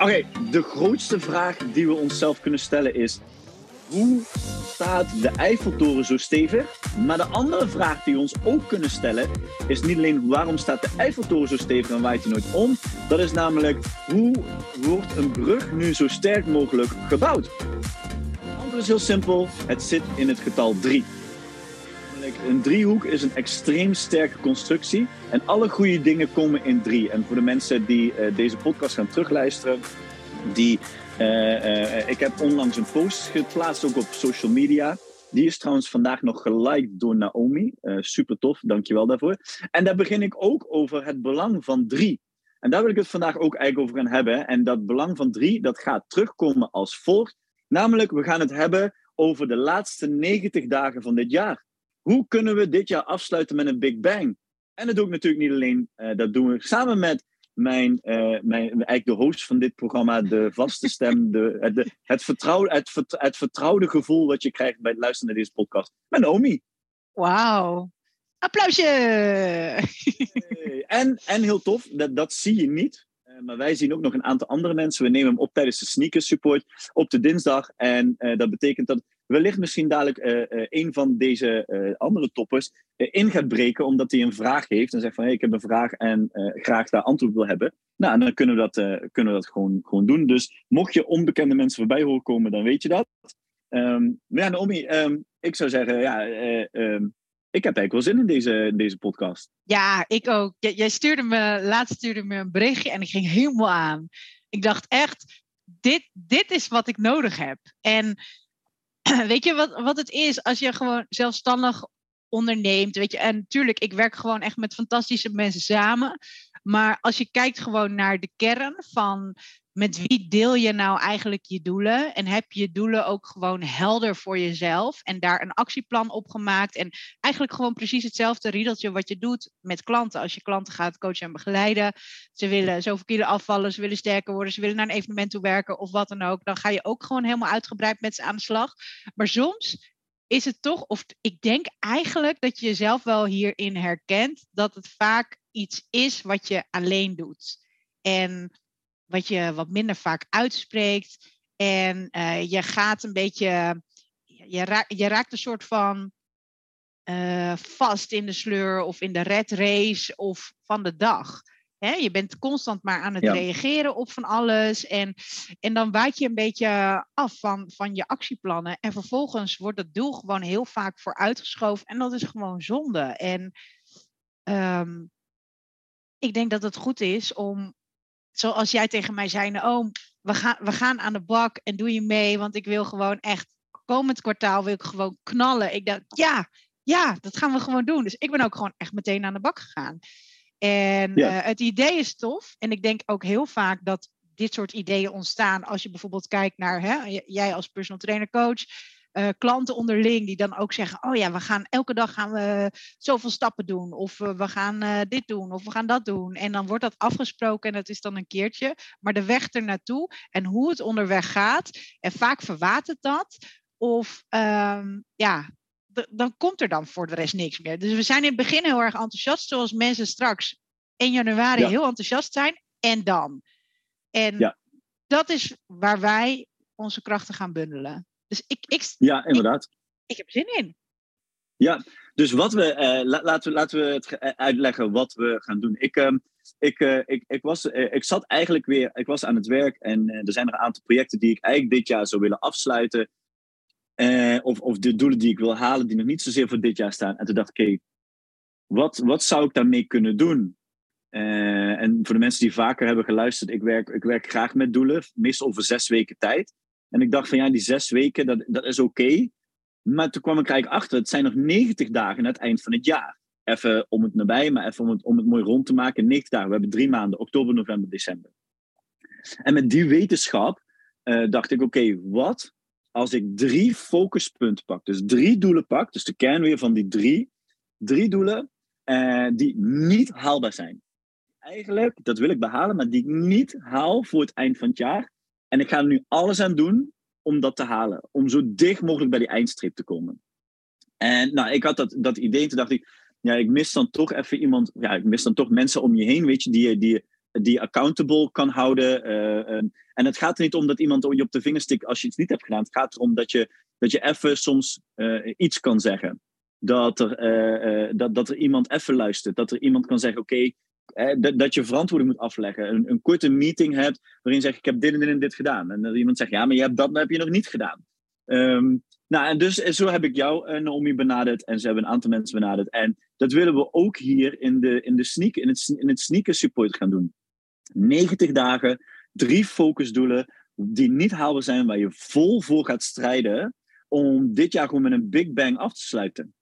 Oké, de grootste vraag die we onszelf kunnen stellen is: hoe staat de Eiffeltoren zo stevig? Maar de andere vraag die we ons ook kunnen stellen is niet alleen waarom staat de Eiffeltoren zo stevig en waait hij nooit om? Dat is namelijk hoe wordt een brug nu zo sterk mogelijk gebouwd? Het antwoord is heel simpel: het zit in het getal 3. Een driehoek is een extreem sterke constructie. En alle goede dingen komen in drie. En voor de mensen die uh, deze podcast gaan terugluisteren, die, uh, uh, ik heb onlangs een post geplaatst, ook op social media. Die is trouwens vandaag nog geliked door Naomi. super tof, dankjewel daarvoor. En daar begin ik ook over het belang van drie. En daar wil ik het vandaag ook eigenlijk over gaan hebben. En dat belang van drie, dat gaat terugkomen als volgt. Namelijk, we gaan het hebben over de laatste 90 dagen van dit jaar. Hoe kunnen we dit jaar afsluiten met een Big Bang? En dat doe ik natuurlijk niet alleen. Uh, dat doen we samen met mijn, uh, mijn, eigenlijk de host van dit programma, de vaste stem, de, de, het, vertrouwde, het, het vertrouwde gevoel wat je krijgt bij het luisteren naar deze podcast. Met Naomi. Wauw. Applausje! en, en heel tof, dat, dat zie je niet. Uh, maar wij zien ook nog een aantal andere mensen. We nemen hem op tijdens de sneakers support op de dinsdag. En uh, dat betekent dat wellicht misschien dadelijk uh, een van deze uh, andere toppers in gaat breken omdat hij een vraag heeft en zegt van hey, ik heb een vraag en graag daar antwoord wil hebben. Nou, dan kunnen we dat, kunnen dat gewoon, gewoon doen. Dus mocht je onbekende mensen voorbij horen komen, dan weet je dat. Um, maar ja, Naomi, um, ik zou zeggen, ja, um, ik heb eigenlijk wel zin in deze, deze podcast. Ja, ik ook. Jij stuurde me, laatst stuurde me een berichtje en ik ging helemaal aan. Ik dacht echt, dit, dit is wat ik nodig heb. En weet je wat, wat het is als je gewoon zelfstandig onderneemt? Weet je, en natuurlijk, ik werk gewoon echt met fantastische mensen samen. Maar als je kijkt gewoon naar de kern van met wie deel je nou eigenlijk je doelen? En heb je doelen ook gewoon helder voor jezelf? En daar een actieplan op gemaakt. En eigenlijk gewoon precies hetzelfde riedeltje wat je doet met klanten. Als je klanten gaat coachen en begeleiden. Ze willen zoveel kilo afvallen, ze willen sterker worden, ze willen naar een evenement toe werken of wat dan ook. Dan ga je ook gewoon helemaal uitgebreid met ze aan de slag. Maar soms is het toch, of ik denk eigenlijk dat je jezelf wel hierin herkent, dat het vaak iets is wat je alleen doet. En wat je wat minder vaak uitspreekt. En uh, je gaat een beetje, je, raakt, je raakt een soort van uh, vast in de sleur of in de red race of van de dag. He, je bent constant maar aan het ja. reageren op van alles. En, en dan waait je een beetje af van, van je actieplannen. En vervolgens wordt het doel gewoon heel vaak vooruitgeschoven. En dat is gewoon zonde. En um, ik denk dat het goed is om zoals jij tegen mij zei, oh, we gaan, we gaan aan de bak en doe je mee, want ik wil gewoon echt, komend kwartaal wil ik gewoon knallen. Ik dacht, ja, ja, dat gaan we gewoon doen. Dus ik ben ook gewoon echt meteen aan de bak gegaan. En ja. uh, het idee is tof. En ik denk ook heel vaak dat dit soort ideeën ontstaan als je bijvoorbeeld kijkt naar hè, jij als personal trainer coach uh, klanten onderling die dan ook zeggen: Oh ja, we gaan elke dag gaan we zoveel stappen doen. Of uh, we gaan uh, dit doen. Of we gaan dat doen. En dan wordt dat afgesproken en dat is dan een keertje. Maar de weg er naartoe en hoe het onderweg gaat. En vaak verwatert dat. Of um, ja, dan komt er dan voor de rest niks meer. Dus we zijn in het begin heel erg enthousiast, zoals mensen straks 1 januari ja. heel enthousiast zijn. En dan. En ja. dat is waar wij onze krachten gaan bundelen. Dus ik, ik, ja, inderdaad. Ik, ik heb zin in. Ja, dus wat we, la, laten, we, laten we het uitleggen wat we gaan doen. Ik, uh, ik, uh, ik, ik, was, ik zat eigenlijk weer, ik was aan het werk en er zijn er een aantal projecten die ik eigenlijk dit jaar zou willen afsluiten. of, of de doelen die ik wil halen, die nog niet zozeer voor dit jaar staan. En toen dacht ik, oké, okay, wat, wat zou ik daarmee kunnen doen? en voor de mensen die vaker hebben geluisterd, ik werk, ik werk graag met doelen, meestal over zes weken tijd. En ik dacht van ja, die zes weken, dat, dat is oké. Maar toen kwam ik eigenlijk achter, het zijn nog 90 dagen aan het eind van het jaar. Even om het nabij, maar even om het, om het mooi rond te maken. 90 dagen, we hebben drie maanden, oktober, november, december. En met die wetenschap uh, dacht ik, oké, wat als ik drie focuspunten pak? Dus drie doelen pak, dus de kern weer van die drie. Drie doelen uh, die niet haalbaar zijn. Eigenlijk, dat wil ik behalen, maar die ik niet haal voor het eind van het jaar. En ik ga er nu alles aan doen om dat te halen. Om zo dicht mogelijk bij die eindstreep te komen. En nou, ik had dat, dat idee. Toen dacht ik, ja, ik mis dan toch even iemand. Ja, ik mis dan toch mensen om je heen, weet je, die, die die accountable kan houden. en het gaat er niet om dat iemand je op de vinger stikt als je iets niet hebt gedaan. Het gaat erom dat je, dat je even soms iets kan zeggen. Dat er, dat, dat er iemand even luistert. Dat er iemand kan zeggen: Oké, dat je verantwoording moet afleggen. Een, een korte meeting hebt waarin je zegt: Ik heb dit en dit en dit gedaan. En iemand zegt: Ja, maar je hebt dat heb je nog niet gedaan. Um, nou, en dus zo heb ik jou, uh, Naomi, benaderd. En ze hebben een aantal mensen benaderd. En dat willen we ook hier in de, in de sneak, in het, in het sneaker support gaan doen. 90 dagen, drie focusdoelen die niet haalbaar zijn, waar je vol voor gaat strijden om dit jaar gewoon met een big bang af te sluiten.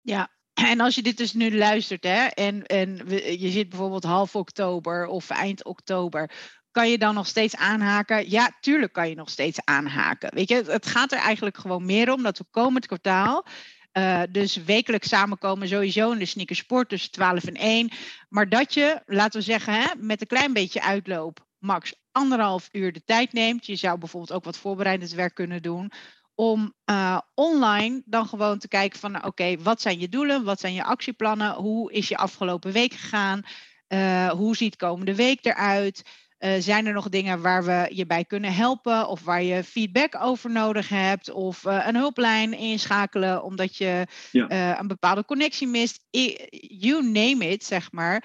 Ja, en als je dit dus nu luistert, hè, en, en je zit bijvoorbeeld half oktober of eind oktober, kan je dan nog steeds aanhaken? Ja, tuurlijk kan je nog steeds aanhaken. Weet je, het gaat er eigenlijk gewoon meer om dat we komend kwartaal. Uh, dus wekelijks samenkomen sowieso in de sneakersport tussen 12 en 1. Maar dat je, laten we zeggen, hè, met een klein beetje uitloop, max anderhalf uur de tijd neemt. Je zou bijvoorbeeld ook wat voorbereidend werk kunnen doen om uh, online dan gewoon te kijken van nou, oké, wat zijn je doelen, wat zijn je actieplannen, hoe is je afgelopen week gegaan, uh, hoe ziet komende week eruit, uh, zijn er nog dingen waar we je bij kunnen helpen of waar je feedback over nodig hebt? Of een hulplijn inschakelen omdat je ja. een bepaalde connectie mist, you name it, zeg maar.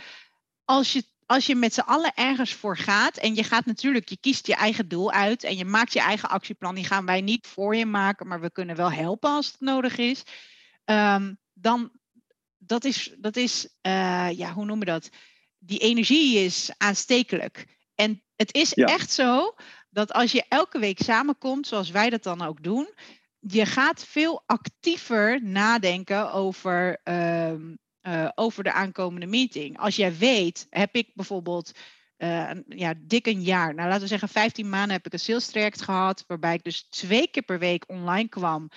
Als je als je met z'n allen ergens voor gaat en je gaat natuurlijk, je kiest je eigen doel uit en je maakt je eigen actieplan, die gaan wij niet voor je maken, maar we kunnen wel helpen als het nodig is. Um, dan, dat is, dat is uh, ja, hoe noemen we dat? Die energie is aanstekelijk. En het is echt zo dat als je elke week samenkomt, zoals wij dat dan ook doen, je gaat veel actiever nadenken over um, uh, over de aankomende meeting. Als jij weet, heb ik bijvoorbeeld uh, ja, dik een jaar, nou laten we zeggen 15 maanden heb ik een sales gehad, waarbij ik dus twee keer per week online kwam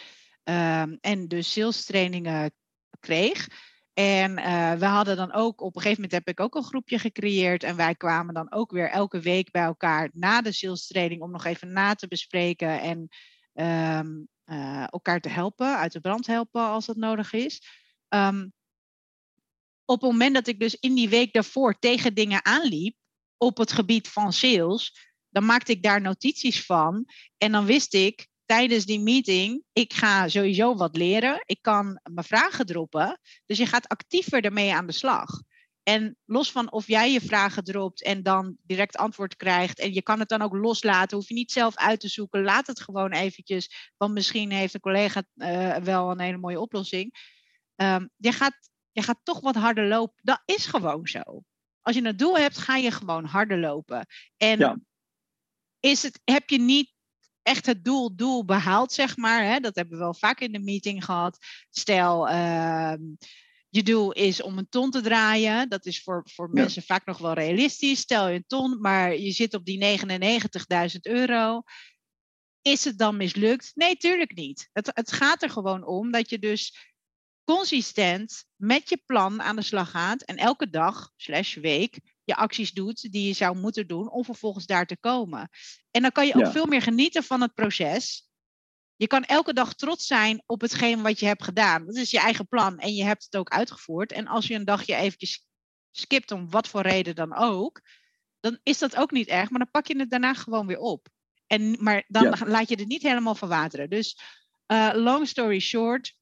um, en dus sales trainingen kreeg. En uh, we hadden dan ook, op een gegeven moment heb ik ook een groepje gecreëerd. En wij kwamen dan ook weer elke week bij elkaar na de sales training om nog even na te bespreken en uh, elkaar te helpen, uit de brand helpen als dat nodig is. Um, op het moment dat ik dus in die week daarvoor tegen dingen aanliep op het gebied van sales, dan maakte ik daar notities van. En dan wist ik tijdens die meeting, ik ga sowieso wat leren. Ik kan mijn vragen droppen. Dus je gaat actiever ermee aan de slag. En los van of jij je vragen dropt en dan direct antwoord krijgt. En je kan het dan ook loslaten. Hoef je niet zelf uit te zoeken. Laat het gewoon eventjes. Want misschien heeft een collega uh, wel een hele mooie oplossing. Um, je gaat je gaat toch wat harder lopen. Dat is gewoon zo. Als je een doel hebt, ga je gewoon harder lopen. En is het, heb je niet echt het doel, doel behaald, zeg maar. Hè? Dat hebben we wel vaak in de meeting gehad. Stel, uh, je doel is om een ton te draaien. Dat is voor, voor mensen vaak nog wel realistisch. Stel je een ton, maar je zit op die 99.000 euro. Is het dan mislukt? Nee, tuurlijk niet. Het, het gaat er gewoon om dat je dus consistent met je plan aan de slag gaat en elke dag slash week je acties doet die je zou moeten doen om vervolgens daar te komen. En dan kan je ook veel meer genieten van het proces. Je kan elke dag trots zijn op hetgeen wat je hebt gedaan. Dat is je eigen plan en je hebt het ook uitgevoerd. En als je een dagje eventjes skipt om wat voor reden dan ook, dan is dat ook niet erg, maar dan pak je het daarna gewoon weer op. En, maar dan laat je het niet helemaal verwateren. Dus uh, long story short,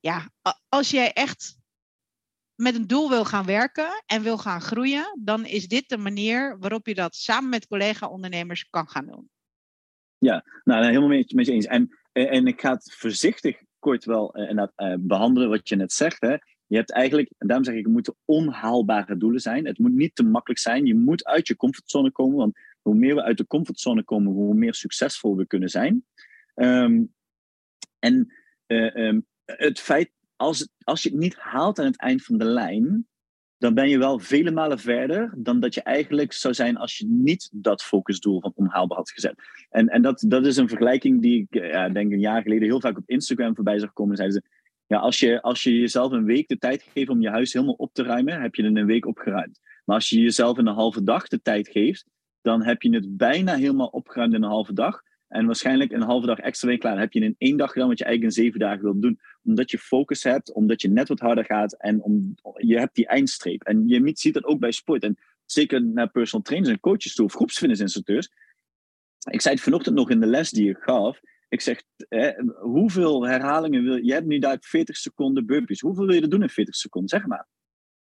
ja, als jij echt met een doel wil gaan werken en wil gaan groeien, dan is dit de manier waarop je dat samen met collega-ondernemers kan gaan doen. Ja, nou, helemaal met, je eens. En, en ik ga het voorzichtig kort wel uh, behandelen wat je net zegt. Hè. Je hebt eigenlijk, en daarom zeg ik, het moeten onhaalbare doelen zijn. Het moet niet te makkelijk zijn. Je moet uit je comfortzone komen, want hoe meer we uit de comfortzone komen, hoe meer succesvol we kunnen zijn. Um, en um, het feit, als, als je het niet haalt aan het eind van de lijn, dan ben je wel vele malen verder dan dat je eigenlijk zou zijn als je niet dat focusdoel van onhaalbaar had gezet. En, en dat, dat is een vergelijking die ik eh, denk een jaar geleden heel vaak op Instagram voorbij zag komen. Zeiden ze, ja, als, je, als je jezelf een week de tijd geeft om je huis helemaal op te ruimen, heb je het in een week opgeruimd. Maar als je jezelf in een halve dag de tijd geeft, dan heb je het bijna helemaal opgeruimd in een halve dag. En waarschijnlijk een halve dag extra week klaar. heb je in één dag gedaan wat je eigenlijk in zeven dagen wilt doen. Omdat je focus hebt, omdat je net wat harder gaat en om, je hebt die eindstreep. En je ziet dat ook bij sport. En Zeker naar personal trainers en coaches toe, of groepsfitnessinstructeurs. Ik zei het vanochtend nog in de les die ik gaf. Ik zeg, hè, hoeveel herhalingen wil je? Je hebt nu daar 40 seconden burpees. Hoeveel wil je er doen in 40 seconden? Zeg maar.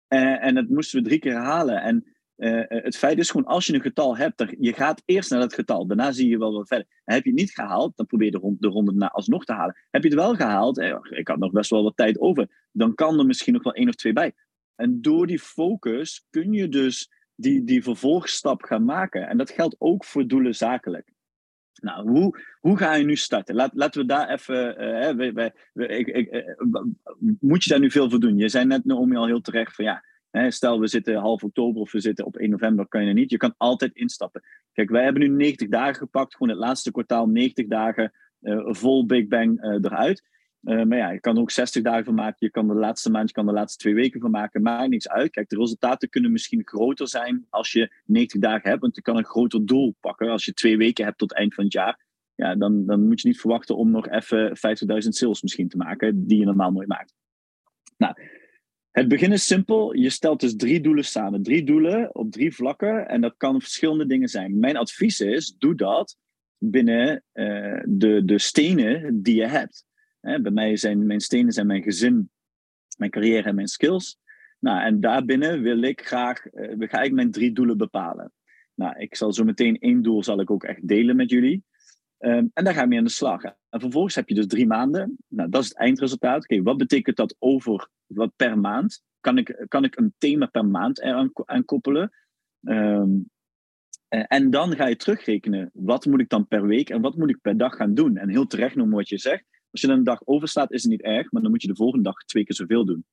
Uh, en dat moesten we drie keer herhalen. En uh, het feit is gewoon, als je een getal hebt, dan, je gaat eerst naar dat getal. Daarna zie je wel wat verder. Heb je het niet gehaald, dan probeer je de, ronde, de ronde na alsnog te halen. Heb je het wel gehaald, eh, ik had nog best wel wat tijd over, dan kan er misschien nog wel één of twee bij. En door die focus kun je dus die, die vervolgstap gaan maken. En dat geldt ook voor doelen zakelijk. Nou, hoe, hoe ga je nu starten? Laat, laten we daar even. Ik, ik, moet je daar nu veel voor doen? Je zei net, Naomi, al heel terecht van ja stel, we zitten half oktober of we zitten op 1 november, kan je er niet. Je kan altijd instappen. Kijk, wij hebben nu 90 dagen gepakt, gewoon het laatste kwartaal 90 dagen uh, vol Big Bang uh, eruit. Uh, maar ja, je kan er ook 60 dagen van maken. Je kan de laatste maand, je kan de laatste twee weken van maken. Maakt niks uit. Kijk, de resultaten kunnen misschien groter zijn als je 90 dagen hebt. Want je kan een groter doel pakken. Als je twee weken hebt tot eind van het jaar. Ja, dan, dan moet je niet verwachten om nog even 50.000 sales misschien te maken. Die je normaal nooit maakt. Nou, het begin is simpel. Je stelt dus drie doelen samen. Drie doelen op drie vlakken. En dat kan verschillende dingen zijn. Mijn advies is, doe dat binnen uh, de, de stenen die je hebt. Hè, bij mij zijn mijn stenen zijn mijn gezin, mijn carrière en mijn skills. Nou, en daarbinnen wil ik graag, uh, ga ik mijn drie doelen bepalen. Nou, ik zal zo meteen één doel zal ik ook echt delen met jullie. Um, en daar gaan we mee aan de slag. En vervolgens heb je dus drie maanden. Nou, dat is het eindresultaat. Oké, wat betekent dat over wat per maand? Kan ik, kan ik een thema per maand eraan aan koppelen? Um, en dan ga je terugrekenen. Wat moet ik dan per week en wat moet ik per dag gaan doen? En heel terecht noemen wat je zegt. Als je dan een dag overslaat, is het niet erg, maar dan moet je de volgende dag twee keer zoveel doen.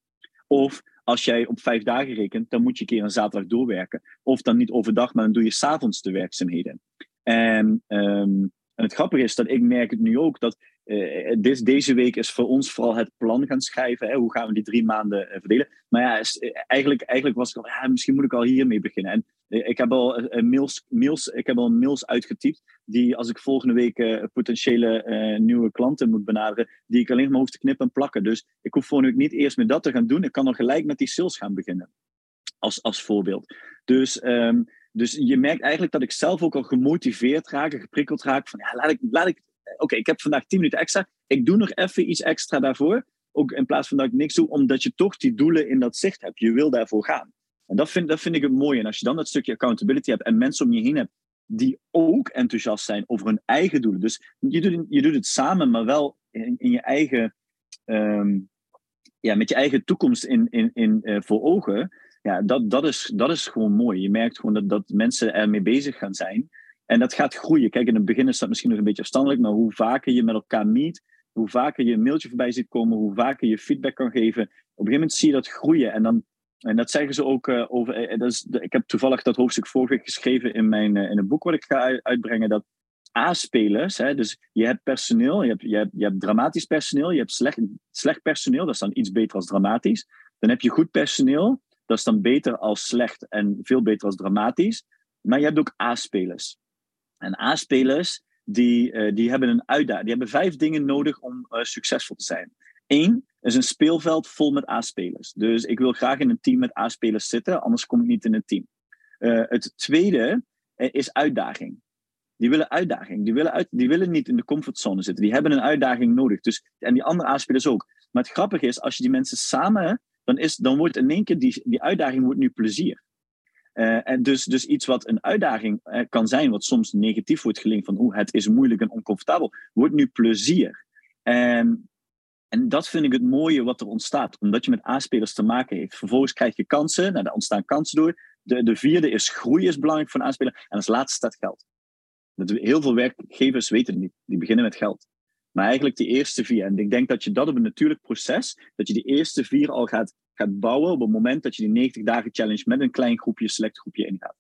Of als jij op vijf dagen rekent, dan moet je een keer een zaterdag doorwerken. Of dan niet overdag, maar dan doe je s'avonds de werkzaamheden. En um, en het grappige is dat ik merk het nu ook dat uh, deze week is voor ons vooral het plan gaan schrijven. Hè? Hoe gaan we die drie maanden uh, verdelen? Maar ja, uh, eigenlijk, eigenlijk was ik al, misschien moet ik al hiermee beginnen. En ik heb al mails, mails, ik heb al mails uitgetypt die als ik volgende week potentiële nieuwe klanten moet benaderen, die ik alleen maar hoef te knippen en plakken. Dus ik hoef volgende week niet eerst met dat te gaan doen. Ik kan nog gelijk met die sales gaan beginnen. Als, als voorbeeld. Dus um, dus je merkt eigenlijk dat ik zelf ook al gemotiveerd raak en geprikkeld raak van ja, laat ik, laat ik oké, ik heb vandaag 10 minuten extra. Ik doe nog even iets extra daarvoor. Ook in plaats van dat ik niks doe, omdat je toch die doelen in dat zicht hebt. Je wil daarvoor gaan. En dat vind, dat vind ik het mooie. En als je dan dat stukje accountability hebt en mensen om je heen hebt die ook enthousiast zijn over hun eigen doelen. Dus je doet, je doet het samen, maar wel in, in je eigen, um, ja, met je eigen toekomst in, in, in, uh, voor ogen ja, dat, dat, is, dat is gewoon mooi. Je merkt gewoon dat, dat mensen ermee bezig gaan zijn. En dat gaat groeien. Kijk, in het begin is dat misschien nog een beetje afstandelijk, maar hoe vaker je met elkaar meet, hoe vaker je een mailtje voorbij ziet komen, hoe vaker je feedback kan geven, op een gegeven moment zie je dat groeien. En, dan, en dat zeggen ze ook uh, over. Uh, dat is, ik heb toevallig dat hoofdstuk vorige week geschreven in, mijn, uh, in een boek wat ik ga uitbrengen. Dat A-spelers, dus je hebt personeel, je hebt, je, hebt, je hebt dramatisch personeel, je hebt slecht, slecht personeel, dat is dan iets beter als dramatisch. Dan heb je goed personeel, dat is dan beter als slecht en veel beter als dramatisch. Maar je hebt ook A-spelers. En A-spelers, die, uh, die hebben een uitdaging. Die hebben vijf dingen nodig om uh, succesvol te zijn. Eén is een speelveld vol met A-spelers. Dus ik wil graag in een team met A-spelers zitten, anders kom ik niet in een team. Uh, het tweede is uitdaging. Die willen uitdaging. Die willen, uit, die willen niet in de comfortzone zitten. Die hebben een uitdaging nodig. Dus, en die andere A-spelers ook. Maar het grappige is, als je die mensen samen dan, is, dan wordt in één keer die, die uitdaging wordt nu plezier. Uh, en dus, dus iets wat een uitdaging uh, kan zijn, wat soms negatief wordt gelinkt van hoe het is moeilijk en oncomfortabel, wordt nu plezier. En, en dat vind ik het mooie wat er ontstaat, omdat je met A-spelers te maken heeft. Vervolgens krijg je kansen, nou, daar ontstaan kansen door. De, de vierde is groei is belangrijk voor een A-speler. En als laatste staat geld. Heel veel werkgevers weten het niet, die beginnen met geld. Maar eigenlijk die eerste vier. En ik denk dat je dat op een natuurlijk proces, dat je die eerste vier al gaat, gaat bouwen op het moment dat je die 90 dagen challenge met een klein groepje, select groepje ingaat.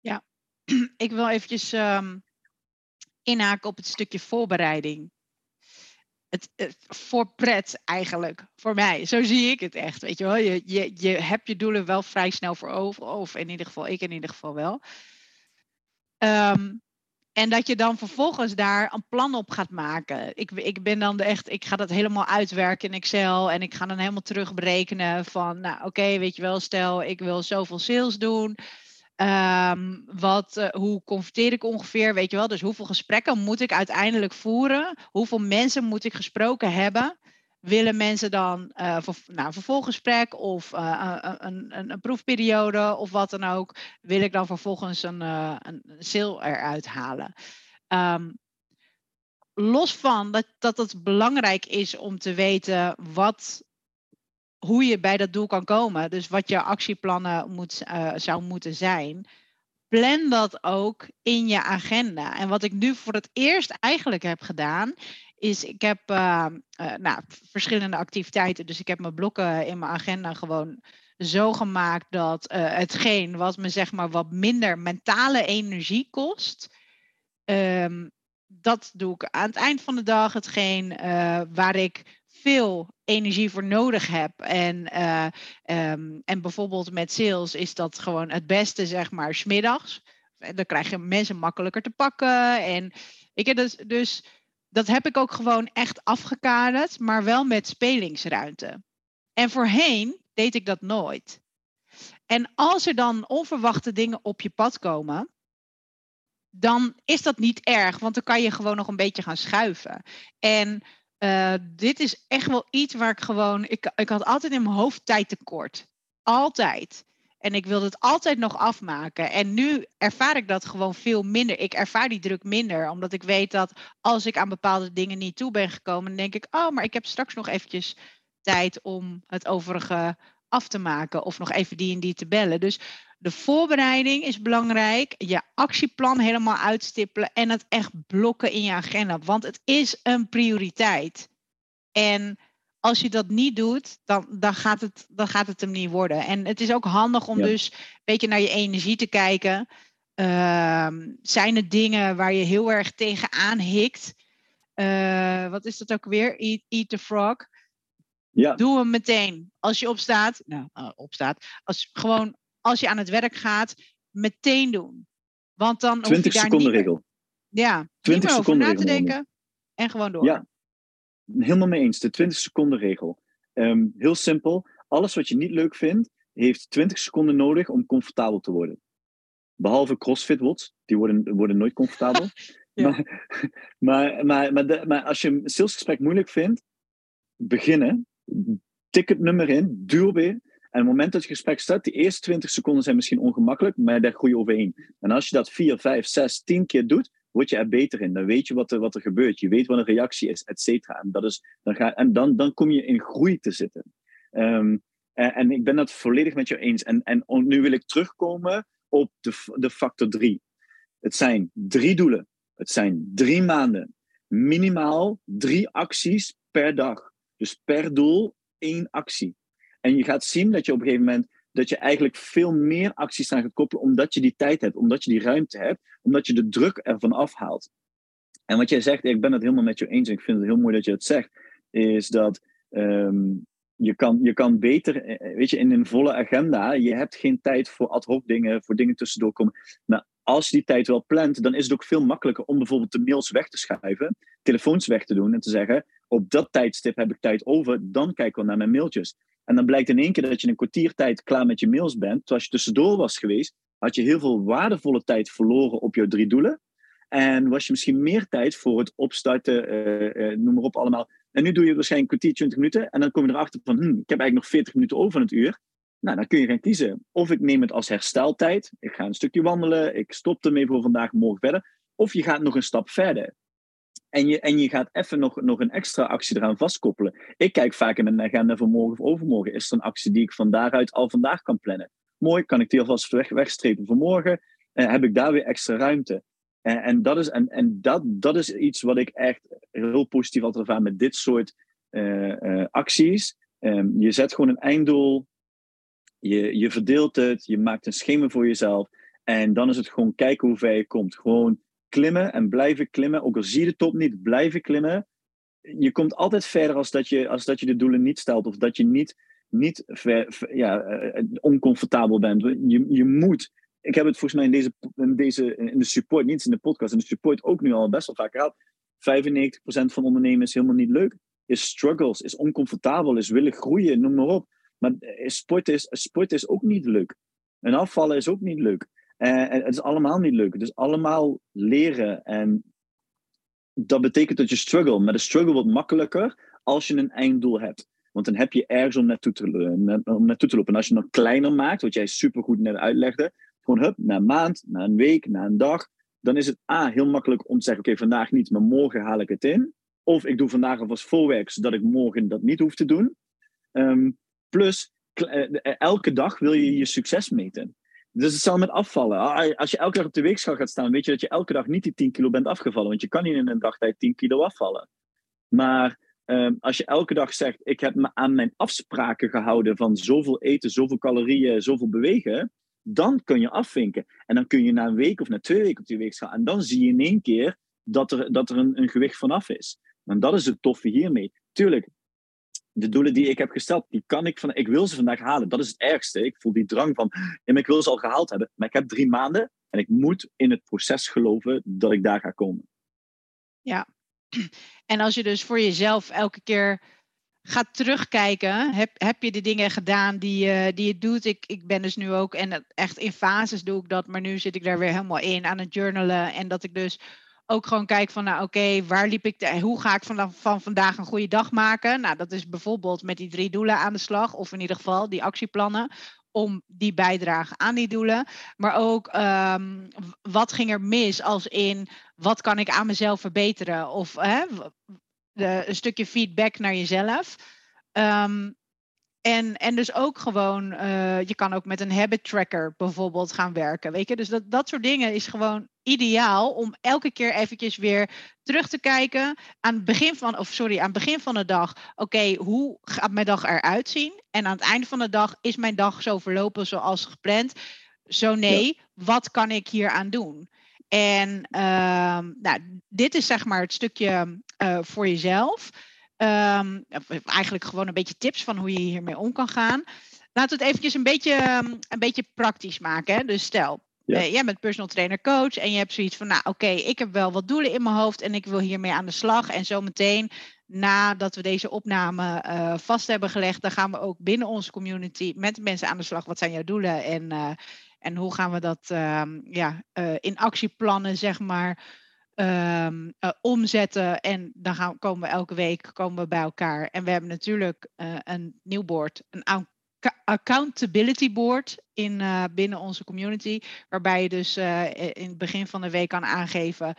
Ja, ik wil eventjes um, inhaken op het stukje voorbereiding. Het, het, voor pret eigenlijk, voor mij. Zo zie ik het echt. Weet je wel, je, je, je hebt je doelen wel vrij snel voor over, of in ieder geval ik in ieder geval wel. Um, En dat je dan vervolgens daar een plan op gaat maken. Ik, ik ben dan echt, ik ga dat helemaal uitwerken in Excel. En ik ga dan helemaal terugberekenen van, nou oké, weet je wel, stel ik wil zoveel sales doen. Ehm, wat, uh, hoe converteer ik ongeveer, weet je wel? Dus hoeveel gesprekken moet ik uiteindelijk voeren? Hoeveel mensen moet ik gesproken hebben? Willen mensen dan uh, voor, nou, een vervolggesprek of uh, een, een, een, proefperiode of wat dan ook? Wil ik dan vervolgens een, een sale eruit halen? Um, los van dat, dat het belangrijk is om te weten wat hoe je bij dat doel kan komen. Dus wat je actieplannen moet, uh, zou moeten zijn. Plan dat ook in je agenda. En wat ik nu voor het eerst eigenlijk heb gedaan, is ik heb uh, uh, nou, verschillende activiteiten. Dus ik heb mijn blokken in mijn agenda gewoon zo gemaakt dat hetgeen wat me zeg maar wat minder mentale energie kost. Um, dat doe ik aan het eind van de dag. Hetgeen waar ik veel energie voor nodig heb. En, um, en bijvoorbeeld met sales is dat gewoon het beste, zeg maar, smiddags. Dan krijg je mensen makkelijker te pakken. En ik heb dus, dus dat heb ik ook gewoon echt afgekaderd, maar wel met spelingsruimte. En voorheen deed ik dat nooit. En als er dan onverwachte dingen op je pad komen, dan is dat niet erg, want dan kan je gewoon nog een beetje gaan schuiven. En uh, dit is echt wel iets waar ik gewoon. Ik, ik had altijd in mijn hoofd tijd tekort. Altijd. En ik wilde het altijd nog afmaken. En nu ervaar ik dat gewoon veel minder. Ik ervaar die druk minder. Omdat ik weet dat als ik aan bepaalde dingen niet toe ben gekomen, dan denk ik, oh, maar ik heb straks nog eventjes tijd om het overige af te maken. Of nog even die en die te bellen. Dus de voorbereiding is belangrijk. Je actieplan helemaal uitstippelen. En het echt blokken in je agenda. Want het is een prioriteit. En als je dat niet doet, dan, dan, gaat, het, dan gaat het hem niet worden. En het is ook handig om dus een beetje naar je energie te kijken. Uh, zijn er dingen waar je heel erg tegenaan hikt? Uh, wat is dat ook weer? Eat, eat the frog. Ja. Doe hem meteen. Als je opstaat, nou, uh, opstaat, als, gewoon als je aan het werk gaat, meteen doen. Want dan 20 hoef je daar seconden regel. Ja, 20 niet over na te denken en gewoon door. Ja, helemaal mee eens. De 20 seconden regel. Um, heel simpel. Alles wat je niet leuk vindt, heeft 20 seconden nodig om comfortabel te worden. Behalve CrossFit wots, die worden, worden nooit comfortabel. ja. maar, maar, maar, maar, de, maar als je een salesgesprek moeilijk vindt, beginnen, tik het nummer in, duw weer. En op het moment dat je gesprek start, die eerste 20 seconden zijn misschien ongemakkelijk, maar daar groei je overheen. En als je dat 4, 5, 6, 10 keer doet, word je er beter in. Dan weet je wat er, wat er gebeurt. Je weet wat een reactie is, et cetera. En, dat is, dan, ga, en dan, dan kom je in groei te zitten. Um, en, en, ik ben dat volledig met jou eens. En, en nu wil ik terugkomen op de, de factor 3. Het zijn drie doelen. Het zijn drie maanden. Minimaal drie acties per dag. Dus per doel één actie. En je gaat zien dat je op een gegeven moment dat je eigenlijk veel meer acties aan gaat koppelen, omdat je die tijd hebt, omdat je die ruimte hebt, omdat je de druk ervan afhaalt. En wat jij zegt, ik ben het helemaal met je eens en ik vind het heel mooi dat je het zegt, is dat um, je, kan, je kan beter, eh, weet je, in een volle agenda, je hebt geen tijd voor ad hoc dingen, voor dingen tussendoor komen. Maar als je die tijd wel plant, dan is het ook veel makkelijker om bijvoorbeeld de mails weg te schuiven, telefoons weg te doen en te zeggen, op dat tijdstip heb ik tijd over, dan kijk ik wel naar mijn mailtjes. En dan blijkt in één keer dat je een kwartiertijd klaar met je mails bent. Terwijl als je tussendoor was geweest, had je heel veel waardevolle tijd verloren op jouw drie doelen. En was je misschien meer tijd voor het opstarten, uh, uh, noem maar op allemaal. En nu doe je waarschijnlijk een kwartier, 20 minuten. En dan kom je erachter van, hm, ik heb eigenlijk nog 40 minuten over van het uur. Nou, dan kun je gaan kiezen. Of ik neem het als hersteltijd. Ik ga een stukje wandelen. Ik stop ermee voor vandaag, morgen verder. Of je gaat nog een stap verder. En je, en je gaat even nog, nog een extra actie eraan vastkoppelen. Ik kijk vaak in mijn agenda voor morgen of overmorgen. Is er een actie die ik van daaruit al vandaag kan plannen? Mooi, kan ik die alvast weg, wegstrepen voor morgen? En heb ik daar weer extra ruimte? En, en, dat, is, en, en dat, dat is iets wat ik echt heel positief altijd ervaar met dit soort uh, acties. Um, je zet gewoon een einddoel. Je, je verdeelt het. Je maakt een schema voor jezelf. En dan is het gewoon kijken hoe ver je komt. Gewoon klimmen en blijven klimmen. Ook al zie je de top niet, blijven klimmen. Je komt altijd verder als dat je, als dat je de doelen niet stelt. Of dat je niet, niet ver, ja, uh, oncomfortabel bent. Je, je moet ik heb het volgens mij in, deze, in, deze, in de support, niet in de podcast, in de support ook nu al best wel vaak gehad. 95% van ondernemen is helemaal niet leuk. Is struggles, is oncomfortabel, is willen groeien, noem maar op. Maar sport is, sport is ook niet leuk. En afvallen is ook niet leuk. En het is allemaal niet leuk. Het is allemaal leren. En dat betekent dat je struggle. Maar de struggle wordt makkelijker als je een einddoel hebt. Want dan heb je ergens om naartoe te, om naartoe te lopen. En als je het kleiner maakt, wat jij supergoed net uitlegde, gewoon hup, na een maand, na een week, na een dag, dan is het A, heel makkelijk om te zeggen, oké, vandaag niet, maar morgen haal ik het in. Of ik doe vandaag alvast voorwerk, zodat ik morgen dat niet hoef te doen. Ehm, plus, eh, eh, elke dag wil je je succes meten. Dus het zal met afvallen. Ah, als je elke dag op de weegschaal gaat staan, weet je dat je elke dag niet die 10 kilo bent afgevallen. Want je kan niet in een dagtijd 10 kilo afvallen. Maar Ehm, als je elke dag zegt, ik heb me aan mijn afspraken gehouden van zoveel eten, zoveel calorieën, zoveel bewegen, dan kun je afvinken. En dan kun je na een week of na twee weken op die week gaan. En dan zie je in één keer dat er, dat er een, een gewicht vanaf is. En dat is het toffe hiermee. Tuurlijk, de doelen die ik heb gesteld, die kan ik van, ik wil ze vandaag halen. Dat is het ergste. Ik voel die drang van, ik wil ze al gehaald hebben. Maar ik heb drie maanden en ik moet in het proces geloven dat ik daar ga komen. Ja, en als je dus voor jezelf elke keer gaat terugkijken, heb, heb je de dingen gedaan die, uh, die je doet? Ik, ik ben dus nu ook, en echt in fases doe ik dat, maar nu zit ik daar weer helemaal in aan het journalen. En dat ik dus ook gewoon kijk van, nou oké, waar liep ik, de, hoe ga ik van, van vandaag een goede dag maken? Nou, dat is bijvoorbeeld met die drie doelen aan de slag, of in ieder geval die actieplannen om die bijdrage aan die doelen. Maar ook um, wat ging er mis als in wat kan ik aan mezelf verbeteren? Of hè, de, een stukje feedback naar jezelf. Um, en, en dus ook gewoon, uh, je kan ook met een habit tracker bijvoorbeeld gaan werken. Weet je? Dus dat, dat soort dingen is gewoon ideaal om elke keer eventjes weer terug te kijken aan het begin van, of sorry, aan het begin van de dag. Oké, hoe gaat mijn dag eruit zien? En aan het einde van de dag is mijn dag zo verlopen zoals gepland. Zo nee, wat kan ik hier aan doen? En uh, nou, dit is zeg maar het stukje uh, voor jezelf. Um, eigenlijk gewoon een beetje tips van hoe je hiermee om kan gaan. Laten we het eventjes een beetje, ehm, een beetje praktisch maken. Hè? Dus stel, ja. uh, jij bent personal trainer coach en je hebt zoiets van, nou oké, okay, ik heb wel wat doelen in mijn hoofd en ik wil hiermee aan de slag. En zometeen, nadat we deze opname uh, vast hebben gelegd, dan gaan we ook binnen onze community met mensen aan de slag. Wat zijn jouw doelen en, uh, en hoe gaan we dat uh, ja, in actieplannen, zeg maar, um, uh, omzetten. En dan gaan, komen we elke week komen we bij elkaar. En we hebben natuurlijk uh, een nieuw board, een accountability board in, uh, binnen onze community. Waarbij je dus in het begin van de week kan aangeven.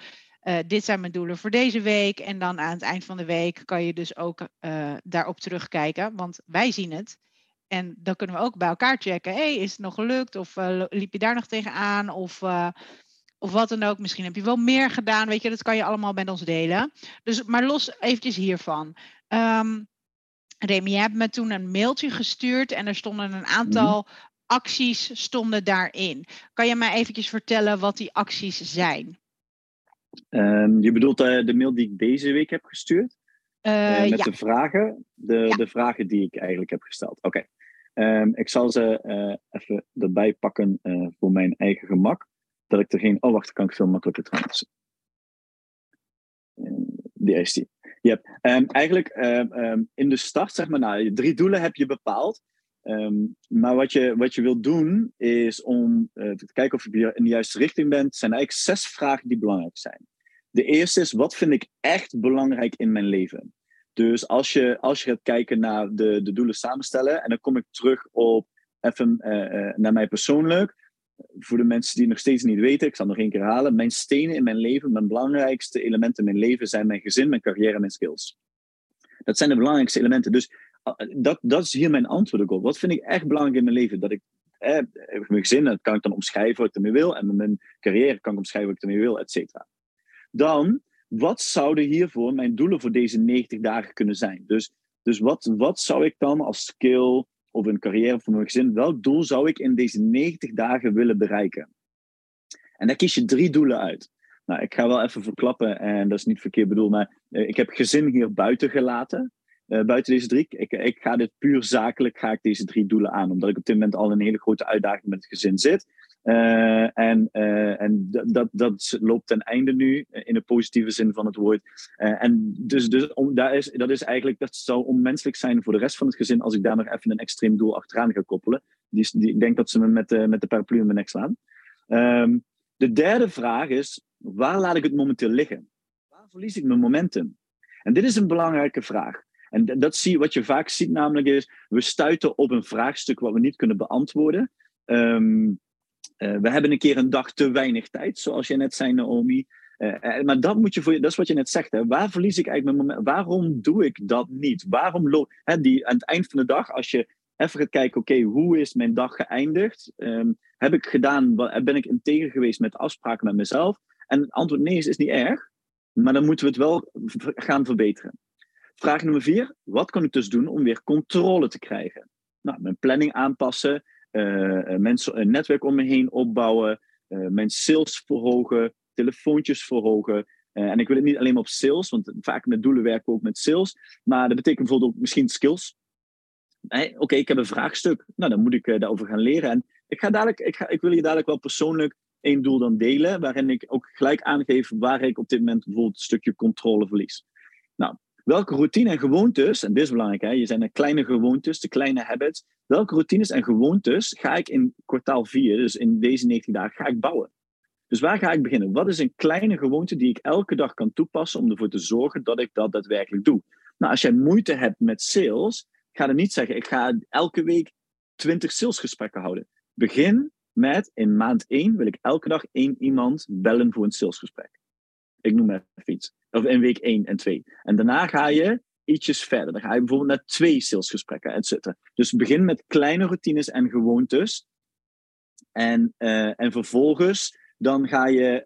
dit zijn mijn doelen voor deze week. En dan aan het eind van de week kan je dus ook daarop terugkijken. Want wij zien het. En dan kunnen we ook bij elkaar checken. Hey, is het nog gelukt? Of liep je daar nog tegenaan? Of of wat dan ook. Misschien heb je wel meer gedaan. Weet je, dat kan je allemaal met ons delen. Dus, maar los eventjes hiervan. Um, Remy, je hebt me toen een mailtje gestuurd en er stonden een aantal mm. acties stonden daarin. Kan je mij eventjes vertellen wat die acties zijn? Um, je bedoelt uh, de mail die ik deze week heb gestuurd? Uh, met ja. de vragen, de, ja. de vragen die ik eigenlijk heb gesteld. Oké, okay. um, ik zal ze even erbij pakken voor mijn eigen gemak dat ik er geen. Oh, wacht, kan ik veel makkelijker trouwens. Eh, die is die. Yep. Um, eigenlijk um, in de start, zeg maar, nou, drie doelen heb je bepaald. Maar wat je, wat je wilt doen, is om uh, te kijken of je in de juiste richting bent. zijn eigenlijk zes vragen die belangrijk zijn. De eerste is, wat vind ik echt belangrijk in mijn leven? Dus als je, als je gaat kijken naar de, de doelen samenstellen, en dan kom ik terug op even uh, uh, naar mij persoonlijk voor de mensen die nog steeds niet weten, ik zal nog één keer herhalen. Mijn stenen in mijn leven, mijn belangrijkste elementen in mijn leven zijn mijn gezin, mijn carrière en mijn skills. Dat zijn de belangrijkste elementen. Dus dat, dat is hier mijn antwoord op. Wat vind ik echt belangrijk in mijn leven? Dat ik, eh, mijn gezin, dat kan ik dan omschrijven wat ik ermee wil. En mijn carrière kan ik omschrijven wat ik ermee wil, et cetera. Dan, wat zouden hiervoor mijn doelen voor deze 90 dagen kunnen zijn? Dus, dus wat, wat zou ik dan als skill of een carrière voor mijn gezin, welk doel zou ik in deze 90 dagen willen bereiken? En daar kies je drie doelen uit. Nou, ik ga wel even verklappen, en dat is niet verkeerd bedoeld, maar eh, ik heb gezin hier buiten gelaten. buiten deze drie. Ik, ik ga dit puur zakelijk, ga ik deze drie doelen aan. Omdat ik op dit moment al een hele grote uitdaging met het gezin zit. Uh, en uh, en dat, dat loopt ten einde nu, in de positieve zin van het woord. En dus, dus om, daar is, dat is eigenlijk, dat zou onmenselijk zijn voor de rest van het gezin als ik daar nog even een extreem doel achteraan ga koppelen. Die, die, ik denk dat ze me met, de, met de paraplu in mijn nek slaan. Um, de derde vraag is, waar laat ik het momenteel liggen? Waar verlies ik mijn momentum? En dit is een belangrijke vraag. En dat zie, wat je vaak ziet namelijk is, we stuiten op een vraagstuk wat we niet kunnen beantwoorden. Um, uh, we hebben een keer een dag te weinig tijd, zoals je net zei, Naomi. Uh, maar dat, moet je voor, dat is wat je net zegt. Hè. Waar verlies ik eigenlijk mijn moment? Waarom doe ik dat niet? Waarom lo hè, die, aan het eind van de dag, als je even gaat kijken, oké, hoe is mijn dag geëindigd? Um, heb ik gedaan, ben ik integer geweest met afspraken met mezelf? En het antwoord nee is, is niet erg, maar dan moeten we het wel gaan verbeteren. Vraag nummer vier, wat kan ik dus doen om weer controle te krijgen? Nou, mijn planning aanpassen, mensen, een netwerk om me heen opbouwen, uh, mijn sales verhogen, telefoontjes verhogen. en ik wil het niet alleen maar op sales, want vaak met doelen werken we ook met sales. Maar dat betekent bijvoorbeeld ook misschien skills. Oké, ik heb een vraagstuk. Nou, dan moet ik daarover gaan leren. En ik, ga dadelijk, ik, ga, ik wil je dadelijk wel persoonlijk één doel dan delen, waarin ik ook gelijk aangeef waar ik op dit moment bijvoorbeeld een stukje controle verlies. Nou, welke routine en gewoontes, en dit is belangrijk, hè, je zijn de kleine gewoontes, de kleine habits, welke routines en gewoontes ga ik in kwartaal 4, dus in deze 19 dagen, ga ik bouwen? Dus waar ga ik beginnen? Wat is een kleine gewoonte die ik elke dag kan toepassen om ervoor te zorgen dat ik dat daadwerkelijk doe? Nou, als jij moeite hebt met sales, ga dan niet zeggen, ik ga elke week 20 salesgesprekken houden. Begin met, in maand 1 wil ik elke dag één iemand bellen voor een salesgesprek. Ik noem even iets. Of in week 1 en 2. En daarna ga je ietsjes verder. Dan ga je bijvoorbeeld naar twee salesgesprekken, et. Dus begin met kleine routines en gewoontes. En, uh, en vervolgens dan ga je,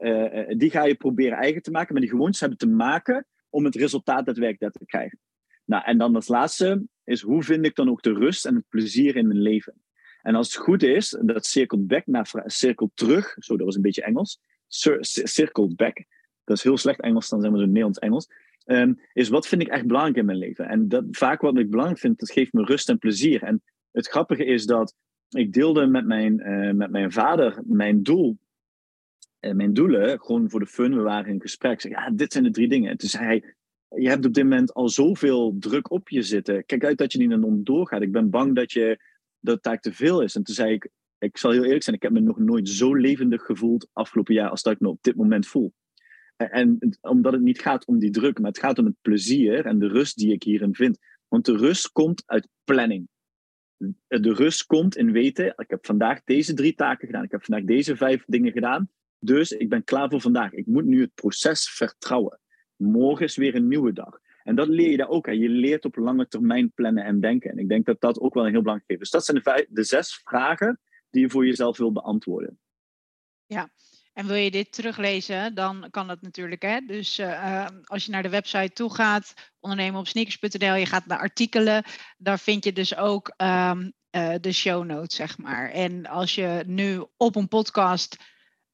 uh, die ga je proberen eigen te maken. Maar die gewoontes hebben te maken om het resultaat daadwerkelijk te krijgen. Nou, en dan als laatste is hoe vind ik dan ook de rust en het plezier in mijn leven? En als het goed is, dat cirkelt back naar cirkel terug. Zo, dat was een beetje Engels. Circle back. Dat is heel slecht Engels, dan zijn we zo Nederlands-Engels. Um, is wat vind ik echt belangrijk in mijn leven? En dat, vaak wat ik belangrijk vind, dat geeft me rust en plezier. En het grappige is dat ik deelde met mijn, uh, met mijn vader mijn doel. Uh, mijn doelen, gewoon voor de fun. We waren in gesprek. Zeg, ja, dit zijn de drie dingen. En toen zei hij, je hebt op dit moment al zoveel druk op je zitten. Kijk uit dat je niet naar om doorgaat. Ik ben bang dat, je, dat taak te veel is. En toen zei ik, ik zal heel eerlijk zijn, ik heb me nog nooit zo levendig gevoeld afgelopen jaar als dat ik me op dit moment voel. En omdat het niet gaat om die druk, maar het gaat om het plezier en de rust die ik hierin vind. Want de rust komt uit planning. De rust komt in weten, ik heb vandaag deze drie taken gedaan, ik heb vandaag deze vijf dingen gedaan, dus ik ben klaar voor vandaag. Ik moet nu het proces vertrouwen. Morgen is weer een nieuwe dag. En dat leer je daar ook. Hè. Je leert op lange termijn plannen en denken. En ik denk dat dat ook wel een heel belangrijk is. Dus dat zijn de, de zes vragen die je voor jezelf wil beantwoorden. Ja, en wil je dit teruglezen, dan kan dat natuurlijk. Hè? Dus uh, als je naar de website toe gaat, ondernemen op sneakers.nl, je gaat naar artikelen, daar vind je dus ook um, uh, de show notes, zeg maar. En als je nu op een podcast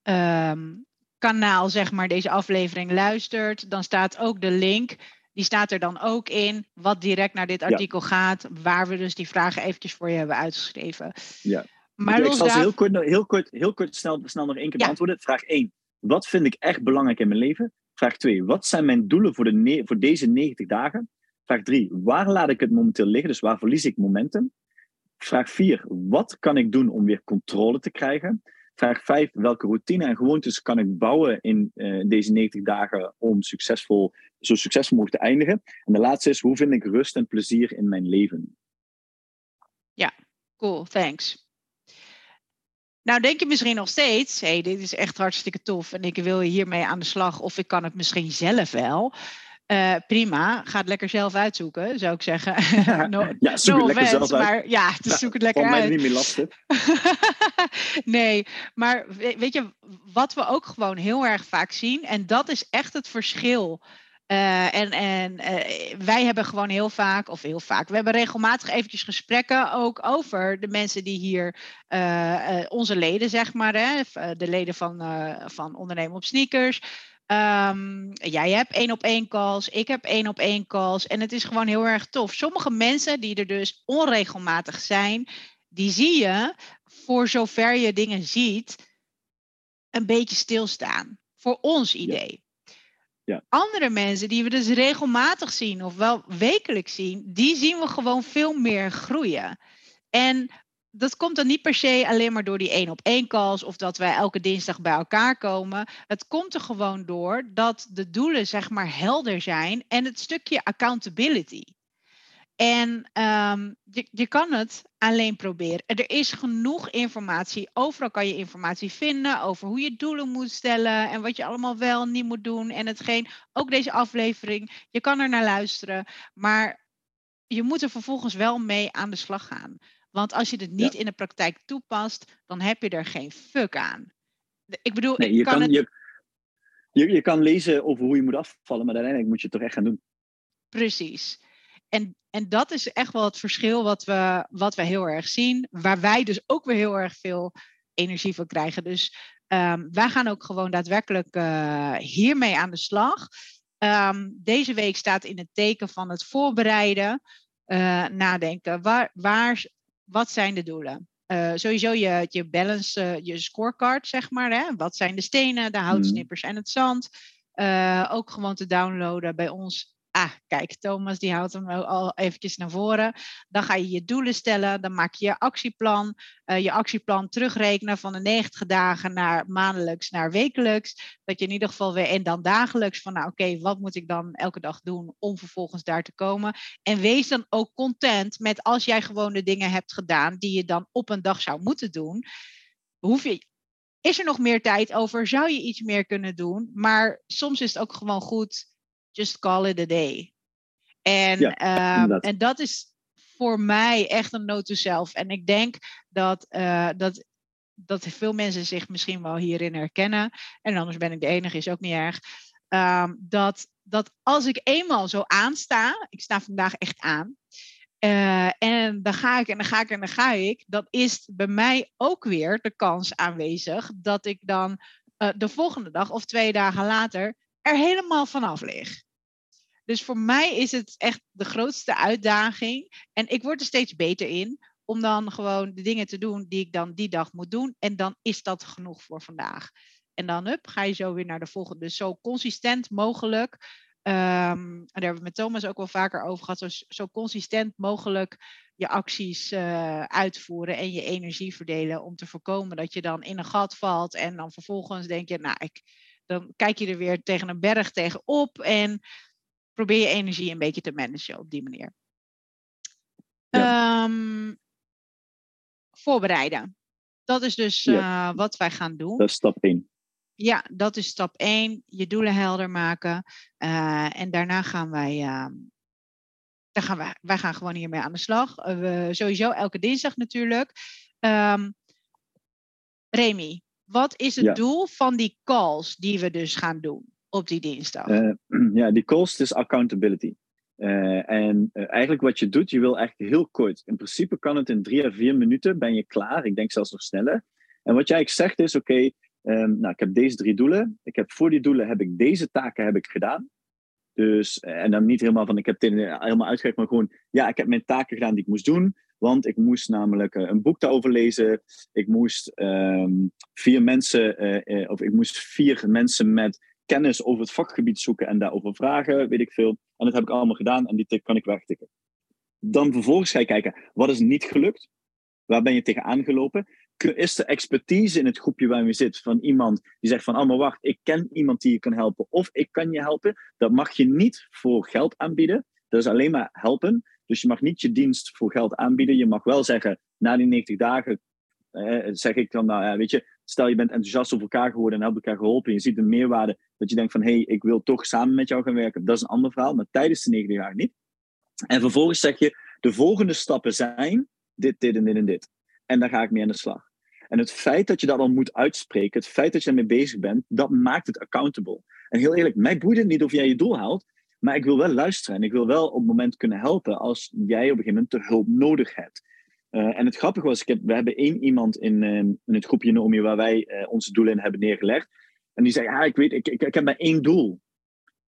um, kanaal, zeg maar, deze aflevering luistert, dan staat ook de link. Die staat er dan ook in, wat direct naar dit artikel ja. gaat, waar we dus die vragen eventjes voor je hebben uitgeschreven. Ja. Maar ik zal ze heel kort, heel kort, heel kort snel, snel nog één keer ja. beantwoorden. Vraag 1. Wat vind ik echt belangrijk in mijn leven? Vraag 2. Wat zijn mijn doelen voor, de voor deze 90 dagen? Vraag 3. Waar laat ik het momenteel liggen? Dus waar verlies ik momentum? Vraag 4. Wat kan ik doen om weer controle te krijgen? Vraag 5. Welke routine en gewoontes kan ik bouwen in uh, deze 90 dagen om succesvol, zo succesvol mogelijk te eindigen? En de laatste is, hoe vind ik rust en plezier in mijn leven? Ja, cool, thanks. Nou, denk je misschien nog steeds, hé, hey, dit is echt hartstikke tof en ik wil hiermee aan de slag of ik kan het misschien zelf wel. Uh, prima, ga het lekker zelf uitzoeken, zou ik zeggen. no, ja, zoek no het lekker zelf uit. Maar ja, dus zoek het lekker uit. niet meer lastig. nee, maar weet je, wat we ook gewoon heel erg vaak zien, en dat is echt het verschil Uh, en en uh, wij hebben gewoon heel vaak, of heel vaak, we hebben regelmatig eventjes gesprekken ook over de mensen die hier, uh, onze leden zeg maar, hè, de leden van, van Ondernemen op Sneakers. Um, jij hebt één op één calls, ik heb één op één calls. En het is gewoon heel erg tof. Sommige mensen die er dus onregelmatig zijn, die zie je, voor zover je dingen ziet, een beetje stilstaan. Voor ons idee. Ja. Andere mensen die we dus regelmatig zien, of wel wekelijks zien, die zien we gewoon veel meer groeien. En dat komt dan niet per se alleen maar door die één op één calls of dat wij elke dinsdag bij elkaar komen. Het komt er gewoon door dat de doelen zeg maar helder zijn en het stukje accountability. En um, je, je kan het alleen proberen. Er is genoeg informatie. Overal kan je informatie vinden over hoe je doelen moet stellen en wat je allemaal wel en niet moet doen. En hetgeen, ook deze aflevering, je kan er naar luisteren. Maar je moet er vervolgens wel mee aan de slag gaan. Want als je het niet in de praktijk toepast, dan heb je er geen fuck aan. Ik bedoel, nee, je, kan, het... je, je, je kan lezen over hoe je moet afvallen, maar uiteindelijk moet je het toch echt gaan doen. Precies. En, en dat is echt wel het verschil wat we, wat we heel erg zien. Waar wij dus ook weer heel erg veel energie van krijgen. Dus um, wij gaan ook gewoon daadwerkelijk uh, hiermee aan de slag. Um, deze week staat in het teken van het voorbereiden, uh, nadenken. Waar, waar, wat zijn de doelen? Uh, sowieso je, je balance, je scorecard, zeg maar. Hè? Wat zijn de stenen, de houtsnippers mm. en het zand? Ook gewoon te downloaden bij ons ah, kijk, Thomas die houdt hem al eventjes naar voren. Dan ga je je doelen stellen, dan maak je je actieplan. Uh, je actieplan terugrekenen van de 90 dagen naar maandelijks naar wekelijks. Dat je in ieder geval weer, en dan dagelijks, van nou oké, wat moet ik dan elke dag doen om vervolgens daar te komen. En wees dan ook content met als jij gewoon de dingen hebt gedaan die je dan op een dag zou moeten doen. Hoef je, is er nog meer tijd over? Zou je iets meer kunnen doen? Maar soms is het ook gewoon goed just call it a day. En, ja, uh, en dat is voor mij echt een note to self. En ik denk dat, uh, dat, dat veel mensen zich misschien wel hierin herkennen. En anders ben ik de enige, is ook niet erg. Um, dat, dat als ik eenmaal zo aansta, ik sta vandaag echt aan. Uh, en dan ga ik en dan ga ik en dan ga ik. Dan is bij mij ook weer de kans aanwezig dat ik dan uh, de volgende dag of twee dagen later er helemaal vanaf lig. Dus voor mij is het echt de grootste uitdaging. En ik word er steeds beter in om dan gewoon de dingen te doen die ik dan die dag moet doen. En dan is dat genoeg voor vandaag. En dan up, ga je zo weer naar de volgende. Dus zo consistent mogelijk. Um, en daar hebben we met Thomas ook wel vaker over gehad. Zo, zo consistent mogelijk je acties uh, uitvoeren en je energie verdelen. Om te voorkomen dat je dan in een gat valt. En dan vervolgens denk je, nou, ik, dan kijk je er weer tegen een berg tegenop. En probeer je energie een beetje te managen op die manier. Ja. Um, voorbereiden. Dat is dus ja. uh, wat wij gaan doen. Dat is stap 1. Ja, dat is stap 1. Je doelen helder maken. Uh, en daarna gaan wij. Uh, dan gaan wij, wij gaan gewoon hiermee aan de slag. Uh, we, sowieso elke dinsdag natuurlijk. Um, Remy, wat is het ja. doel van die calls die we dus gaan doen? op die dinsdag? Uh, ja, die cost is accountability. Uh, en uh, eigenlijk wat je doet, je wil echt heel kort. In principe kan het in drie à vier minuten, ben je klaar. Ik denk zelfs nog sneller. En wat jij eigenlijk zegt is, oké, okay, um, nou, ik heb deze drie doelen. Ik heb voor die doelen heb ik deze taken heb ik gedaan. Dus, en dan niet helemaal van, ik heb het helemaal uitgewerkt, maar gewoon, ja, ik heb mijn taken gedaan die ik moest doen. Want ik moest namelijk een boek daarover lezen. Ik moest um, vier mensen, of ik moest vier mensen met kennis over het vakgebied zoeken en daarover vragen, weet ik veel. En dat heb ik allemaal gedaan en die tik kan ik wegtikken. Dan vervolgens ga je kijken, wat is niet gelukt? Waar ben je tegenaan gelopen? Is er expertise in het groepje waar je zit van iemand die zegt van, oh maar wacht, ik ken iemand die je kan helpen of ik kan je helpen. Dat mag je niet voor geld aanbieden. Dat is alleen maar helpen. Dus je mag niet je dienst voor geld aanbieden. Je mag wel zeggen, na die 90 dagen eh, zeg ik dan, nou ja, weet je, stel je bent enthousiast over elkaar geworden en hebt elkaar geholpen. En je ziet een meerwaarde dat je denkt van, hé, hey, ik wil toch samen met jou gaan werken. Dat is een ander verhaal, maar tijdens de 90 dagen niet. En vervolgens zeg je, de volgende stappen zijn dit, dit en dit en dit. En daar ga ik mee aan de slag. En het feit dat je dat al moet uitspreken, het feit dat je ermee bezig bent, dat maakt het accountable. En heel eerlijk, mij boeit het niet of jij je doel haalt. Maar ik wil wel luisteren en ik wil wel op het moment kunnen helpen als jij op een gegeven moment de hulp nodig hebt. Uh, en het grappige was, ik we hebben één iemand in, uh, in het groepje Naomi waar wij uh, onze doelen in hebben neergelegd. En die zei, ja, ik weet, ik, ik, heb maar één doel.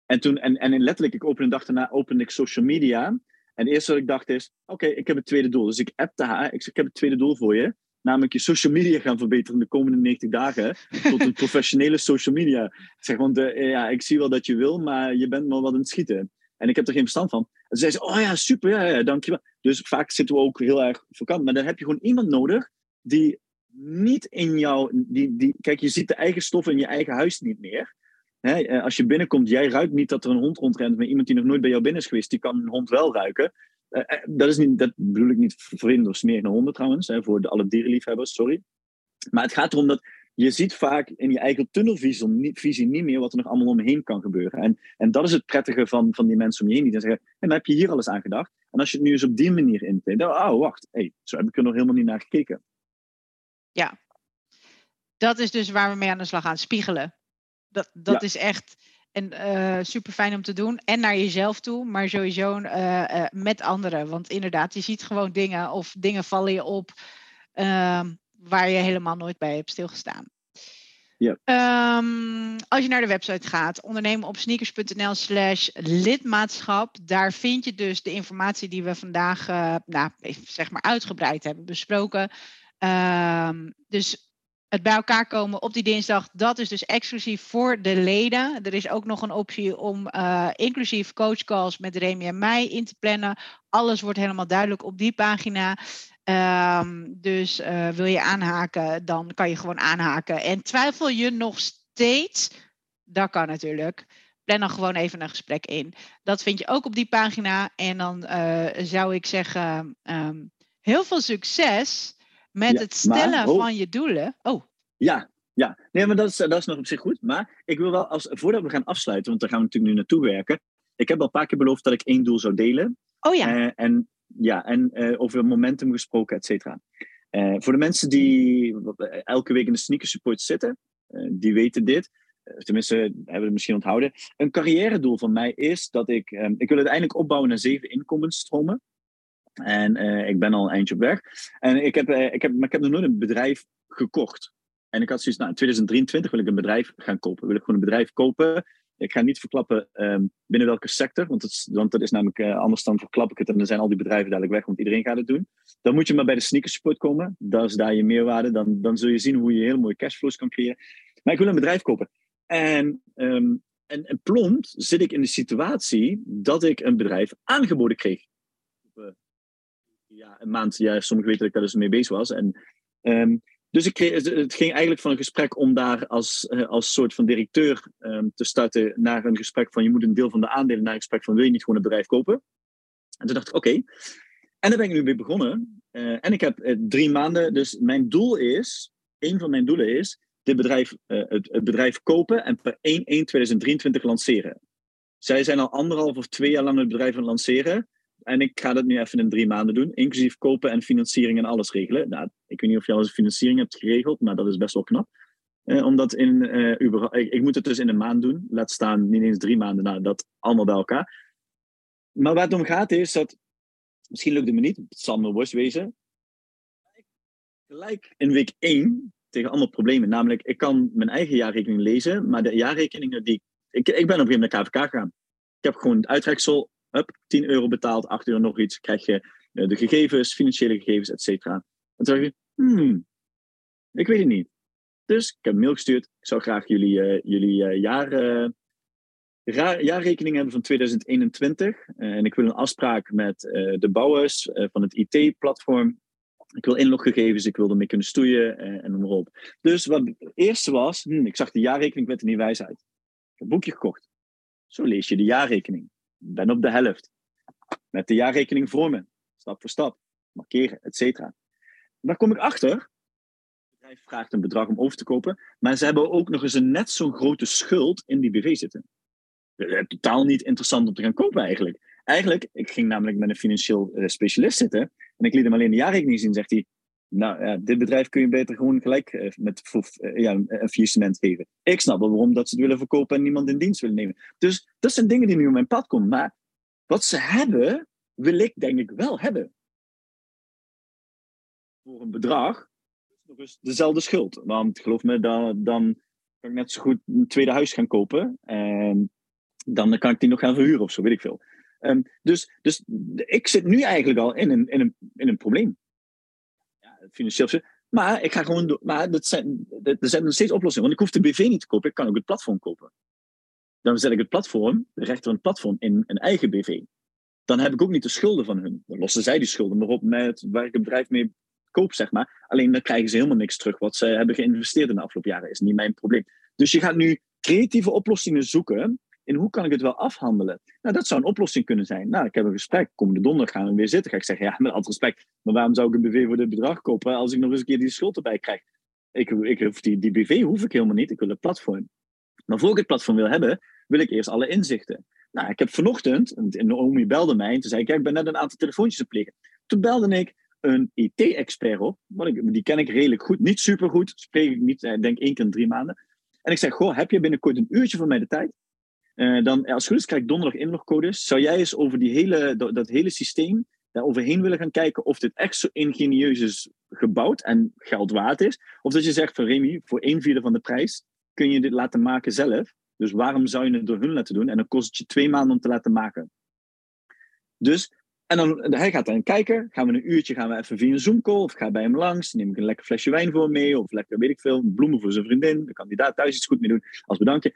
En toen, en, en letterlijk, ik opende de dag daarna opende ik social media. En het eerste wat ik dacht is, oké, ik heb het tweede doel. Dus ik appte haar, ik zeg, ik heb het tweede doel voor je. Namelijk je social media gaan verbeteren de komende 90 dagen. tot een professionele social media. Ik zeg, want ja, ik zie wel dat je wil, maar je bent nog wat aan het schieten. En ik heb er geen verstand van. En zei ze, oh ja, super, ja, ja, dankjewel. Dus vaak zitten we ook heel erg vakant. Maar dan heb je gewoon iemand nodig die niet in jou... Die, die, kijk, je ziet de eigen stoffen in je eigen huis niet meer. Hè, als je binnenkomt, jij ruikt niet dat er een hond rondrent. Maar iemand die nog nooit bij jou binnen is geweest, die kan een hond wel ruiken. Dat, is niet, dat bedoel ik niet vervelend of smerige honden trouwens. Hè, voor de, alle dierenliefhebbers, sorry. Maar het gaat erom dat je ziet vaak in je eigen tunnelvisie niet, visie niet meer wat er nog allemaal omheen kan gebeuren. En, en dat is het prettige van, van die mensen om je heen die dan zeggen, en heb je hier alles aan gedacht. En als je het nu eens op die manier intikt, dan oh wacht, hey, zo heb ik er nog helemaal niet naar gekeken. Ja, dat is dus waar we mee aan de slag gaan, spiegelen. Dat, dat is echt en, uh, super fijn om te doen. En naar jezelf toe, maar sowieso uh, uh, met anderen. Want inderdaad, je ziet gewoon dingen of dingen vallen je op. Ehm, waar je helemaal nooit bij hebt stilgestaan. Ja. Um, als je naar de website gaat, ondernemen op sneakers.nl slash lidmaatschap. Daar vind je dus de informatie die we vandaag nou, zeg maar uitgebreid hebben besproken. Um, dus het bij elkaar komen op die dinsdag, dat is dus exclusief voor de leden. Er is ook nog een optie om uh, inclusief coachcalls met Remy en mij in te plannen. Alles wordt helemaal duidelijk op die pagina. Um, dus uh, wil je aanhaken, dan kan je gewoon aanhaken. En twijfel je nog steeds? Dat kan natuurlijk. Plan dan gewoon even een gesprek in. Dat vind je ook op die pagina. En dan uh, zou ik zeggen, um, heel veel succes met ja, het stellen maar, oh. van je doelen. Oh. Ja, ja. Nee, maar dat is, dat is nog op zich goed. Maar ik wil wel, als, voordat we gaan afsluiten, want daar gaan we natuurlijk nu naartoe werken. Ik heb al een paar keer beloofd dat ik één doel zou delen. Oh ja. Uh, en ja, en uh, over momentum gesproken, et cetera. Uh, voor de mensen die elke week in de sneaker support zitten, die weten dit. tenminste, hebben we het misschien onthouden. Een carrière doel van mij is dat ik... Ik wil uiteindelijk opbouwen naar zeven inkomensstromen. En ik ben al een eindje op weg. En ik heb, ik heb, maar ik heb nog nooit een bedrijf gekocht. En ik had zoiets, nou, in 2023 wil ik een bedrijf gaan kopen. Wil ik gewoon een bedrijf kopen ik ga niet verklappen um, binnen welke sector, want, het, want dat is namelijk uh, anders dan verklap ik het en dan zijn al die bedrijven dadelijk weg, want iedereen gaat het doen. Dan moet je maar bij de sneakersport komen. Dat is daar je meerwaarde. Dan, dan zul je zien hoe je hele mooie cashflows kan creëren. Maar ik wil een bedrijf kopen. En, um, en, en zit ik in de situatie dat ik een bedrijf aangeboden kreeg. Ja, een maand. Ja, sommigen weten dat ik daar dus mee bezig was. En um, dus ik het ging eigenlijk van een gesprek om daar als, eh, als soort van directeur um, te starten naar een gesprek van je moet een deel van de aandelen naar een gesprek van wil je niet gewoon een bedrijf kopen? En toen dacht ik oké. En daar ben ik nu mee begonnen. Uh, en ik heb uh, drie maanden, dus mijn doel is, een van mijn doelen is, dit bedrijf, het, het, bedrijf kopen en per 1-1-2023 lanceren. Zij zijn al anderhalf of twee jaar lang het bedrijf aan het lanceren. En ik ga dat nu even in drie maanden doen, inclusief kopen en financiering en alles regelen. Nou, ik weet niet of je al eens financiering hebt geregeld, maar dat is best wel knap. Eh, omdat in, Uber, ik, moet het dus in een maand doen, laat staan niet eens drie maanden, nou, dat allemaal bij elkaar. Maar waar het om gaat is dat, misschien lukt het me niet, het zal me worst wezen. Gelijk in week één tegen allemaal problemen. Namelijk, ik kan mijn eigen jaarrekening lezen, maar de jaarrekeningen die ik... Ik ben op een gegeven moment naar KVK gegaan. Ik heb gewoon het uittreksel Hup, 10 euro betaald, 8 euro nog iets, krijg je uh, de gegevens, financiële gegevens, et cetera. En toen dacht je, hmm, ik weet het niet. Dus ik heb een mail gestuurd. Ik zou graag jullie, uh, jullie uh, jaar, jaarrekening hebben van 2021. en ik wil een afspraak met de bouwers van het IT-platform. Ik wil inloggegevens, ik wil ermee kunnen stoeien en noem. Dus wat het eerste was, hmm, ik zag de jaarrekening met er niet wijs uit. Ik heb een boekje gekocht. Zo lees je de jaarrekening ben op de helft. Met de jaarrekening voor me. Stap voor stap. Markeren, et cetera. Daar kom ik achter. Het bedrijf vraagt een bedrag om over te kopen. Maar ze hebben ook nog eens een net zo'n grote schuld in die BV zitten. Eh, totaal niet interessant om te gaan kopen eigenlijk. Eigenlijk, ik ging namelijk met een financieel eh, specialist zitten. En ik liet hem alleen de jaarrekening zien. Zegt hij, nou ja, dit bedrijf kun je beter gewoon gelijk uh, met uh, ja, een faillissement geven. Ik snap wel waarom dat ze het willen verkopen en niemand in dienst willen nemen. Dus dat zijn dingen die nu op mijn pad komen. Maar wat ze hebben, wil ik denk ik wel hebben. Voor een bedrag eens dezelfde schuld. Want geloof me, dan, dan kan ik net zo goed een tweede huis gaan kopen. En dan kan ik die nog gaan verhuren of zo, weet ik veel. Um, dus, dus ik zit nu eigenlijk al in een, in een, in een probleem. Financieel. Maar ik ga gewoon. Maar dat zijn, er zijn nog steeds oplossingen. Want ik hoef de BV niet te kopen, ik kan ook het platform kopen. Dan zet ik het platform, de rechter het platform, in een eigen BV. Dan heb ik ook niet de schulden van hun. Dan lossen zij die schulden maar op met waar ik het bedrijf mee koop, zeg maar. Alleen dan krijgen ze helemaal niks terug wat ze hebben geïnvesteerd in de afgelopen jaren. Is niet mijn probleem. Dus je gaat nu creatieve oplossingen zoeken. In hoe kan ik het wel afhandelen? Nou, dat zou een oplossing kunnen zijn. Nou, ik heb een gesprek. Komende donderdag gaan we weer zitten. Ga ik zeggen, ja, met al respect. Maar waarom zou ik een BV voor dit bedrag kopen als ik nog eens een keer die schuld erbij krijg? Ik, ik, die, die BV hoef ik helemaal niet. Ik wil een platform. Maar voor ik het platform wil hebben, wil ik eerst alle inzichten. Nou, ik heb vanochtend, Naomi belde mij en toen zei ik, ja, ik ben net een aantal telefoontjes te plegen. Toen belde ik een IT-expert op. Ik, die ken ik redelijk goed. Niet super goed, spreek ik niet, eh, denk één keer in drie maanden. En ik zeg, goh, heb je binnenkort een uurtje van mij de tijd? Uh, dan, als het goed is, krijg ik donderdag inlogcodes. Zou jij eens over die hele, dat, hele systeem daar overheen willen gaan kijken of dit echt zo ingenieus is gebouwd en geld waard is? Of dat je zegt van Remy, voor een vierde van de prijs kun je dit laten maken zelf. Dus waarom zou je het door hun laten doen? En dan kost het je twee maanden om te laten maken. Dus en dan, hij gaat dan kijken, gaan we een uurtje, gaan we even via een Zoom-call, of ga bij hem langs, neem ik een lekker flesje wijn voor mee, of lekker, weet ik veel, bloemen voor zijn vriendin, dan kan hij daar thuis iets goed mee doen, als bedankje.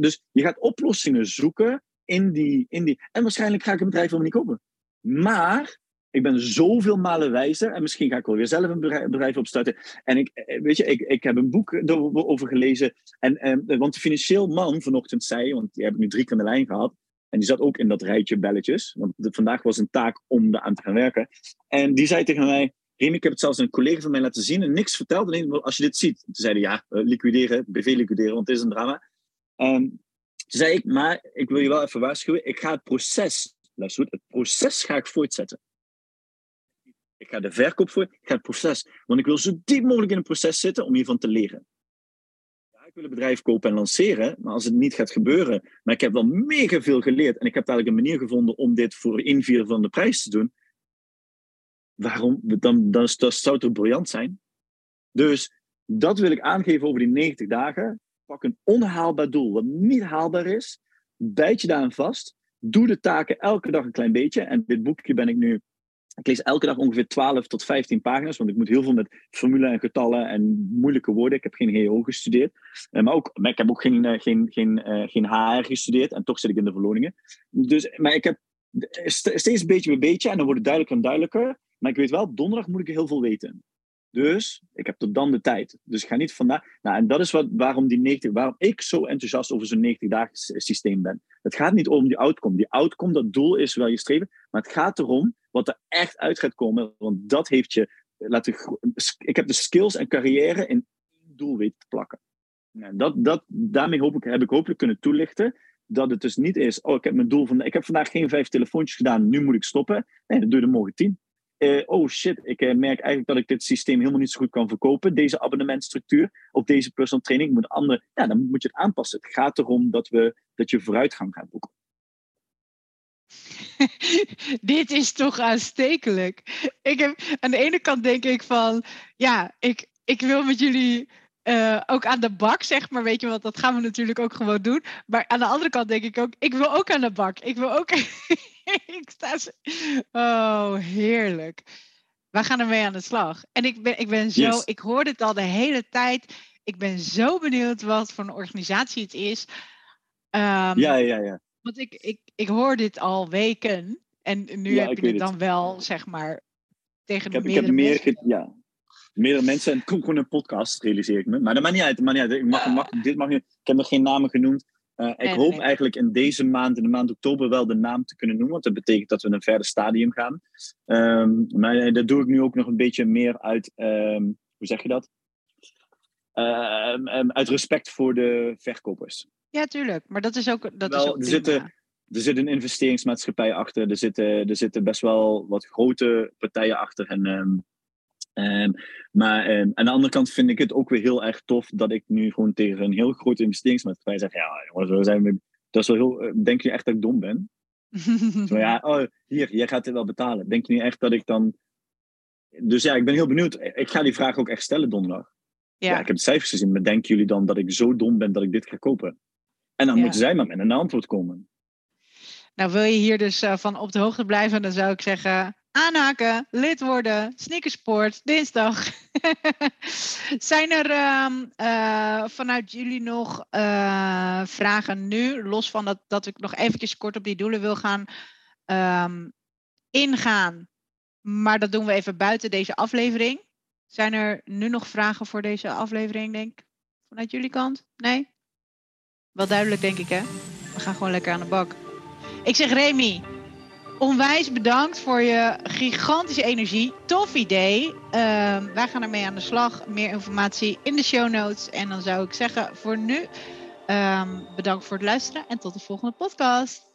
Dus je gaat oplossingen zoeken in die, in die, en waarschijnlijk ga ik een bedrijf helemaal niet kopen. Maar, ik ben zoveel malen wijzer, en misschien ga ik wel weer zelf een bedrijf opstarten. En ik, eh, weet je, ik, ik heb een boek erover gelezen, en, en, eh, want de financieel man vanochtend zei, want die heb ik nu drie keer de lijn gehad, en die zat ook in dat rijtje belletjes. Want vandaag was een taak om daar aan te gaan werken. En die zei tegen mij: Remy, ik heb het zelfs een collega van mij laten zien en niks verteld. Alleen als je dit ziet. Toen zeiden ja, liquideren, BV liquideren, want het is een drama. Um, zei ik: Maar ik wil je wel even waarschuwen. Ik ga het proces, luister het proces ga ik voortzetten. Ik ga de verkoop voor, ik ga het proces. Want ik wil zo diep mogelijk in het proces zitten om hiervan te leren ik wil een bedrijf kopen en lanceren, maar als het niet gaat gebeuren, maar ik heb wel mega veel geleerd en ik heb eigenlijk een manier gevonden om dit voor een vier van de prijs te doen, waarom? Dan, dan, dan zou het briljant zijn. Dus dat wil ik aangeven over die 90 dagen. Pak een onhaalbaar doel wat niet haalbaar is, bijt je daaraan vast, doe de taken elke dag een klein beetje. En dit boekje ben ik nu ik lees elke dag ongeveer 12 tot 15 pagina's, want ik moet heel veel met formule en getallen en moeilijke woorden. Ik heb geen GO gestudeerd, eh, maar, ook, ik heb ook geen, eh, geen, geen, uh, geen HR gestudeerd en toch zit ik in de verloningen. Dus, maar ik heb steeds beetje bij beetje en dan wordt het duidelijker en duidelijker. Maar ik weet wel, donderdag moet ik heel veel weten. Dus ik heb tot dan de tijd. Dus ik ga niet vandaag. Nou, en dat is wat, waarom, die 90, waarom ik zo enthousiast over zo'n 90-dagen systeem ben. Het gaat niet om die outcome. Die outcome, dat doel is wel je streven. Maar het gaat erom wat er echt uit gaat komen. Want dat heeft je. Laten, ik heb de skills en carrière in één doel weten te plakken. Dat, dat, daarmee hoop ik, heb ik hopelijk kunnen toelichten dat het dus niet is. Oh, ik heb mijn doel van. Ik heb vandaag geen vijf telefoontjes gedaan, nu moet ik stoppen. Nee, dat doe je er morgen tien. Uh, oh shit, ik uh, merk eigenlijk dat ik dit systeem helemaal niet zo goed kan verkopen, deze abonnementstructuur, of deze personal training. Moet andere, ja, dan moet je het aanpassen. Het gaat erom dat, we, dat je vooruitgang gaat boeken. dit is toch aanstekelijk. Ik heb, aan de ene kant denk ik van, ja, ik, ik wil met jullie uh, ook aan de bak, zeg maar. Weet je, want dat gaan we natuurlijk ook gewoon doen. Maar aan de andere kant denk ik ook, ik wil ook aan de bak. Ik wil ook. ik sta. Oh, heerlijk. We gaan ermee aan de slag. En ik ben, ik ben zo, ik hoor het al de hele tijd. Ik ben zo benieuwd wat voor een organisatie het is. Um, ja, ja, ja. Want ik, ik, ik hoor dit al weken. En nu heb je het dan wel, zeg maar, tegen de ik heb, meer, ja, meerdere mensen. En het komt gewoon een podcast, realiseer ik me. Maar dat maakt niet uit. Maar niet uit. Ik, mag, mag, dit mag, ik heb nog geen namen genoemd. Uh, ik hoop eigenlijk in deze maand, in de maand oktober, wel de naam te kunnen noemen. Want dat betekent dat we in een verder stadium gaan. Um, maar eh, dat doe ik nu ook nog een beetje meer uit, um, hoe zeg je dat? Uh, uit respect voor de verkopers. Ja, tuurlijk. Maar dat is ook. Dat wel, is ook er, zitten, er zit een investeringsmaatschappij achter. Er zitten, er zitten best wel wat grote partijen achter. En um, Ehm, maar ehm, aan de andere kant vind ik het ook weer heel erg tof dat ik nu gewoon tegen een heel grote investeringsmaatschappij zeg: Ja, jongens, we zijn we, dat is wel heel. eh, Denk je echt dat ik dom ben? Zo ja, oh, hier, jij gaat dit wel betalen. Denk je niet echt dat ik dan. Dus ja, ik ben heel benieuwd. Ik ga die vraag ook echt stellen donderdag. Ja, ja. ik heb de cijfers gezien, maar denken jullie dan dat ik zo dom ben dat ik dit ga kopen? En dan Ja. moeten zij maar met een antwoord komen. Nou, wil je hier dus eh, van op de hoogte blijven, dan zou ik zeggen: aanhaken, lid worden, sneakersport, dinsdag. Zijn er ehm, eh, vanuit jullie nog eh, vragen nu, los van dat, dat ik nog eventjes kort op die doelen wil gaan ehm, ingaan, maar dat doen we even buiten deze aflevering. Zijn er nu nog vragen voor deze aflevering, denk ik, vanuit jullie kant? Nee? Wel duidelijk, denk ik, hè? We gaan gewoon lekker aan de bak. Ik zeg Remy, onwijs bedankt voor je gigantische energie. Tof idee. Ehm, wij gaan ermee aan de slag. Meer informatie in de show notes. En dan zou ik zeggen voor nu, ehm, bedankt voor het luisteren en tot de volgende podcast.